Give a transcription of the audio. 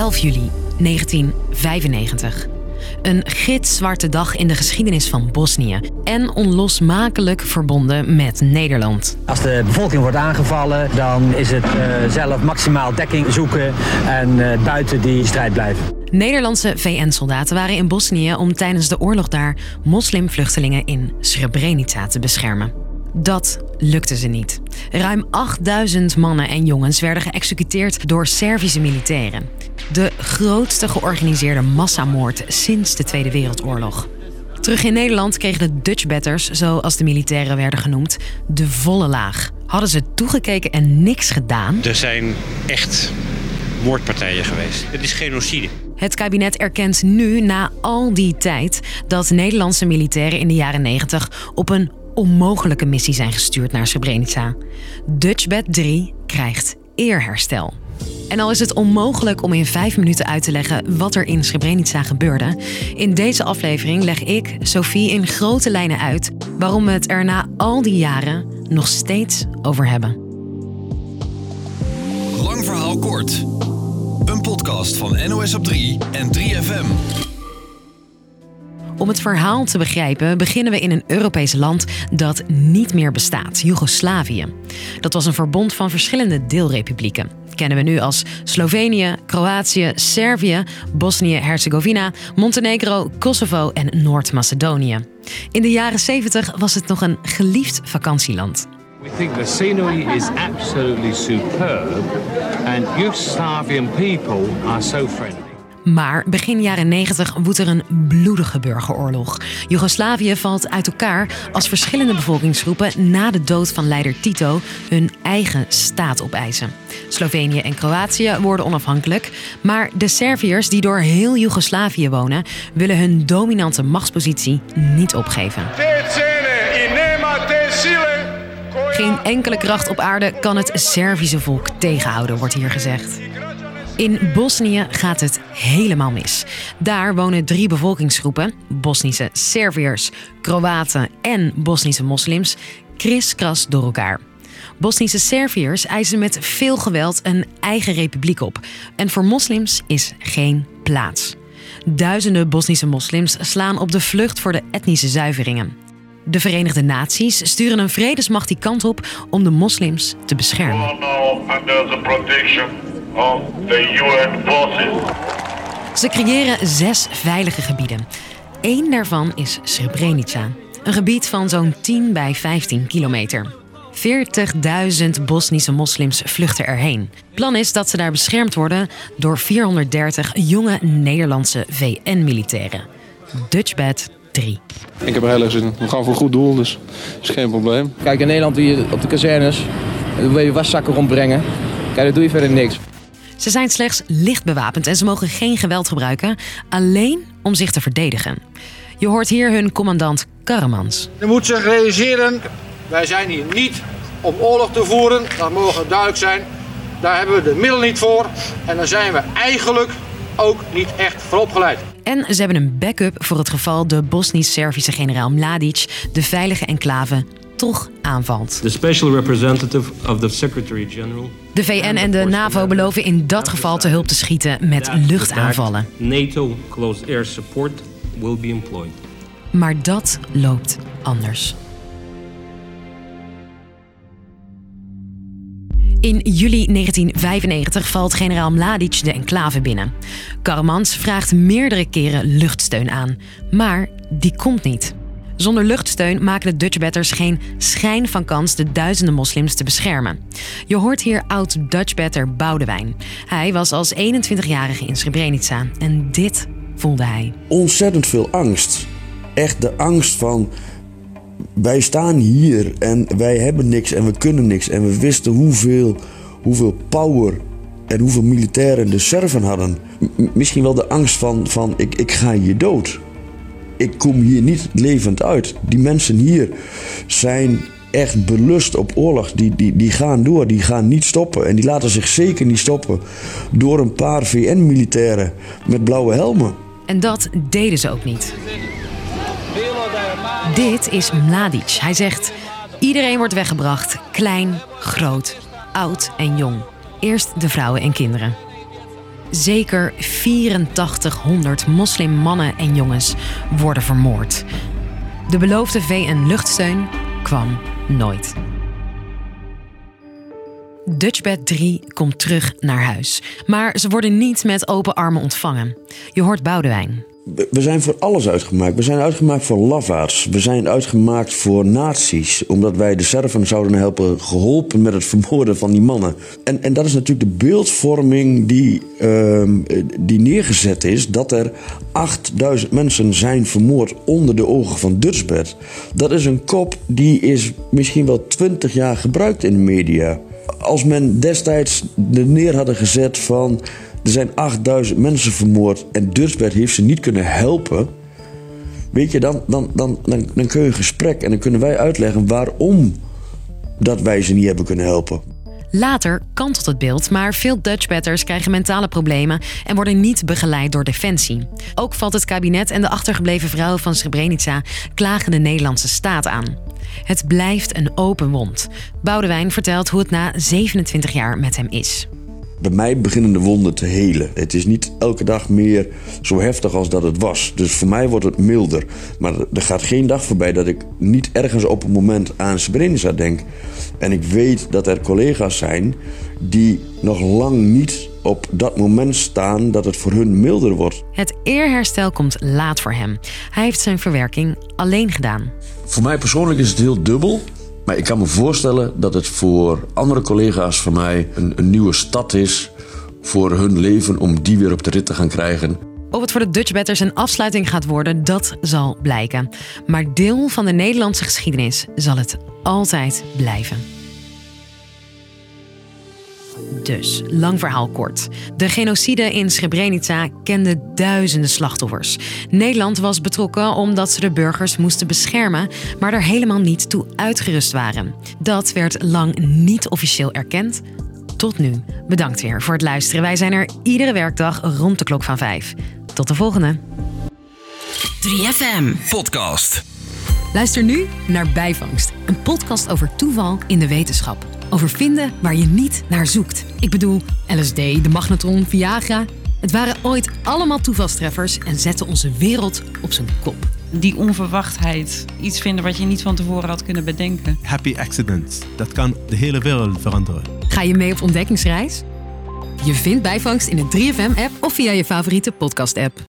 11 juli 1995. Een gitzwarte dag in de geschiedenis van Bosnië en onlosmakelijk verbonden met Nederland. Als de bevolking wordt aangevallen, dan is het uh, zelf maximaal dekking zoeken en uh, buiten die strijd blijven. Nederlandse VN-soldaten waren in Bosnië om tijdens de oorlog daar moslimvluchtelingen in Srebrenica te beschermen. Dat lukte ze niet. Ruim 8000 mannen en jongens werden geëxecuteerd door Servische militairen. De grootste georganiseerde massamoord sinds de Tweede Wereldoorlog. Terug in Nederland kregen de Dutchbatters, zoals de militairen werden genoemd, de volle laag. Hadden ze toegekeken en niks gedaan? Er zijn echt moordpartijen geweest. Het is genocide. Het kabinet erkent nu, na al die tijd, dat Nederlandse militairen in de jaren 90 op een onmogelijke missie zijn gestuurd naar Srebrenica. Dutchbed 3 krijgt eerherstel. En al is het onmogelijk om in vijf minuten uit te leggen wat er in Srebrenica gebeurde, in deze aflevering leg ik, Sophie, in grote lijnen uit waarom we het er na al die jaren nog steeds over hebben. Lang verhaal kort. Een podcast van NOS op 3 en 3FM. Om het verhaal te begrijpen beginnen we in een Europees land dat niet meer bestaat, Joegoslavië. Dat was een verbond van verschillende deelrepublieken. kennen we nu als Slovenië, Kroatië, Servië, Bosnië-Herzegovina, Montenegro, Kosovo en Noord-Macedonië. In de jaren 70 was het nog een geliefd vakantieland. We think the scenery is absolutely superb and Yugoslavian people are so friendly. Maar begin jaren 90 woedt er een bloedige burgeroorlog. Joegoslavië valt uit elkaar als verschillende bevolkingsgroepen na de dood van leider Tito hun eigen staat opeisen. Slovenië en Kroatië worden onafhankelijk, maar de Serviërs die door heel Joegoslavië wonen, willen hun dominante machtspositie niet opgeven. Geen enkele kracht op aarde kan het Servische volk tegenhouden, wordt hier gezegd. In Bosnië gaat het helemaal mis. Daar wonen drie bevolkingsgroepen: Bosnische Serviërs, Kroaten en Bosnische moslims, kriskras door elkaar. Bosnische Serviërs eisen met veel geweld een eigen republiek op. En voor moslims is geen plaats. Duizenden Bosnische moslims slaan op de vlucht voor de etnische zuiveringen. De Verenigde Naties sturen een vredesmacht die kant op om de moslims te beschermen of the UN forces. Ze creëren zes veilige gebieden. Eén daarvan is Srebrenica, een gebied van zo'n 10 bij 15 kilometer. 40.000 Bosnische moslims vluchten erheen. Plan is dat ze daar beschermd worden door 430 jonge Nederlandse VN-militairen. Dutchbed 3. Ik heb er heel erg zin in. We gaan voor een goed doel, dus is geen probleem. Kijk, in Nederland doe je op de kazernes, dan wil je waszakken rondbrengen. Kijk, daar doe je verder niks. Ze zijn slechts licht bewapend en ze mogen geen geweld gebruiken, alleen om zich te verdedigen. Je hoort hier hun commandant Karamans. Je moet zich realiseren, wij zijn hier niet om oorlog te voeren, dat mogen duidelijk zijn. Daar hebben we de middelen niet voor en daar zijn we eigenlijk ook niet echt voor opgeleid. En ze hebben een backup voor het geval de Bosnisch-Servische generaal Mladic de veilige enclave toch aanvalt. The special representative of the Secretary General. De VN en de NAVO beloven in dat geval te hulp te schieten met luchtaanvallen. NATO close air support will be employed. Maar dat loopt anders. In juli 1995 valt generaal Mladic de enclave binnen. Karamans vraagt meerdere keren luchtsteun aan, maar die komt niet. Zonder luchtsteun maken de Dutchbatters geen schijn van kans de duizenden moslims te beschermen. Je hoort hier oud-Dutchbatter Boudewijn. Hij was als 21-jarige in Srebrenica en dit voelde hij. Ontzettend veel angst. Echt de angst van wij staan hier en wij hebben niks en we kunnen niks. En we wisten hoeveel, hoeveel power en hoeveel militairen de Serven hadden. misschien wel de angst van, van ik, ik ga hier dood ik kom hier niet levend uit. Die mensen hier zijn echt belust op oorlog. Die, die, die gaan door, die gaan niet stoppen. En die laten zich zeker niet stoppen door een paar VN-militairen met blauwe helmen. En dat deden ze ook niet. Dit is Mladic. Hij zegt: iedereen wordt weggebracht, klein, groot, oud en jong. Eerst de vrouwen en kinderen. Zeker 8400 moslimmannen en jongens worden vermoord. De beloofde VN-luchtsteun kwam nooit. Dutchbed 3 komt terug naar huis. Maar ze worden niet met open armen ontvangen. Je hoort Boudewijn. We zijn voor alles uitgemaakt. We zijn uitgemaakt voor lafaards. We zijn uitgemaakt voor nazi's. Omdat wij de Serven zouden helpen geholpen met het vermoorden van die mannen. En, en dat is natuurlijk de beeldvorming die, uh, die neergezet is. Dat er 8000 mensen zijn vermoord onder de ogen van Dutchbed. Dat is een kop die is misschien wel 20 jaar gebruikt in de media. Als men destijds de neer hadden gezet van er zijn 8000 mensen vermoord en Dutchbed heeft ze niet kunnen helpen. Weet je, dan, dan, dan, dan, dan kun je een gesprek en dan kunnen wij uitleggen waarom dat wij ze niet hebben kunnen helpen. Later kantelt het beeld, maar veel Dutchbatters krijgen mentale problemen en worden niet begeleid door Defensie. Ook valt het kabinet en de achtergebleven vrouwen van Srebrenica klagen de Nederlandse staat aan. Het blijft een open wond. Boudewijn vertelt hoe het na 27 jaar met hem is bij mij beginnen de wonden te helen. Het is niet elke dag meer zo heftig als dat het was. Dus voor mij wordt het milder. Maar er gaat geen dag voorbij dat ik niet ergens op een moment aan Srebrenica denk. En ik weet dat er collega's zijn die nog lang niet op dat moment staan dat het voor hun milder wordt. Het eerherstel komt laat voor hem. Hij heeft zijn verwerking alleen gedaan. Voor mij persoonlijk is het heel dubbel. Maar ik kan me voorstellen dat het voor andere collega's van mij een, nieuwe stad is voor hun leven om die weer op de rit te gaan krijgen. Of het voor de Dutchbatters een afsluiting gaat worden, dat zal blijken. Maar deel van de Nederlandse geschiedenis zal het altijd blijven. Dus, lang verhaal kort. De genocide in Srebrenica kende duizenden slachtoffers. Nederland was betrokken omdat ze de burgers moesten beschermen, maar er helemaal niet toe uitgerust waren. Dat werd lang niet officieel erkend. Tot nu. Bedankt weer voor het luisteren. Wij zijn er iedere werkdag rond de klok van 5. Tot de volgende. 3FM Podcast. Luister nu naar Bijvangst, een podcast over toeval in de wetenschap. Over vinden waar je niet naar zoekt. Ik bedoel, LSD, de magnetron, Viagra. Het waren ooit allemaal toevalstreffers en zetten onze wereld op zijn kop. Die onverwachtheid, iets vinden wat je niet van tevoren had kunnen bedenken. Happy accidents, dat kan de hele wereld veranderen. Ga je mee op ontdekkingsreis? Je vindt bijvangst in de 3FM-app of via je favoriete podcast-app.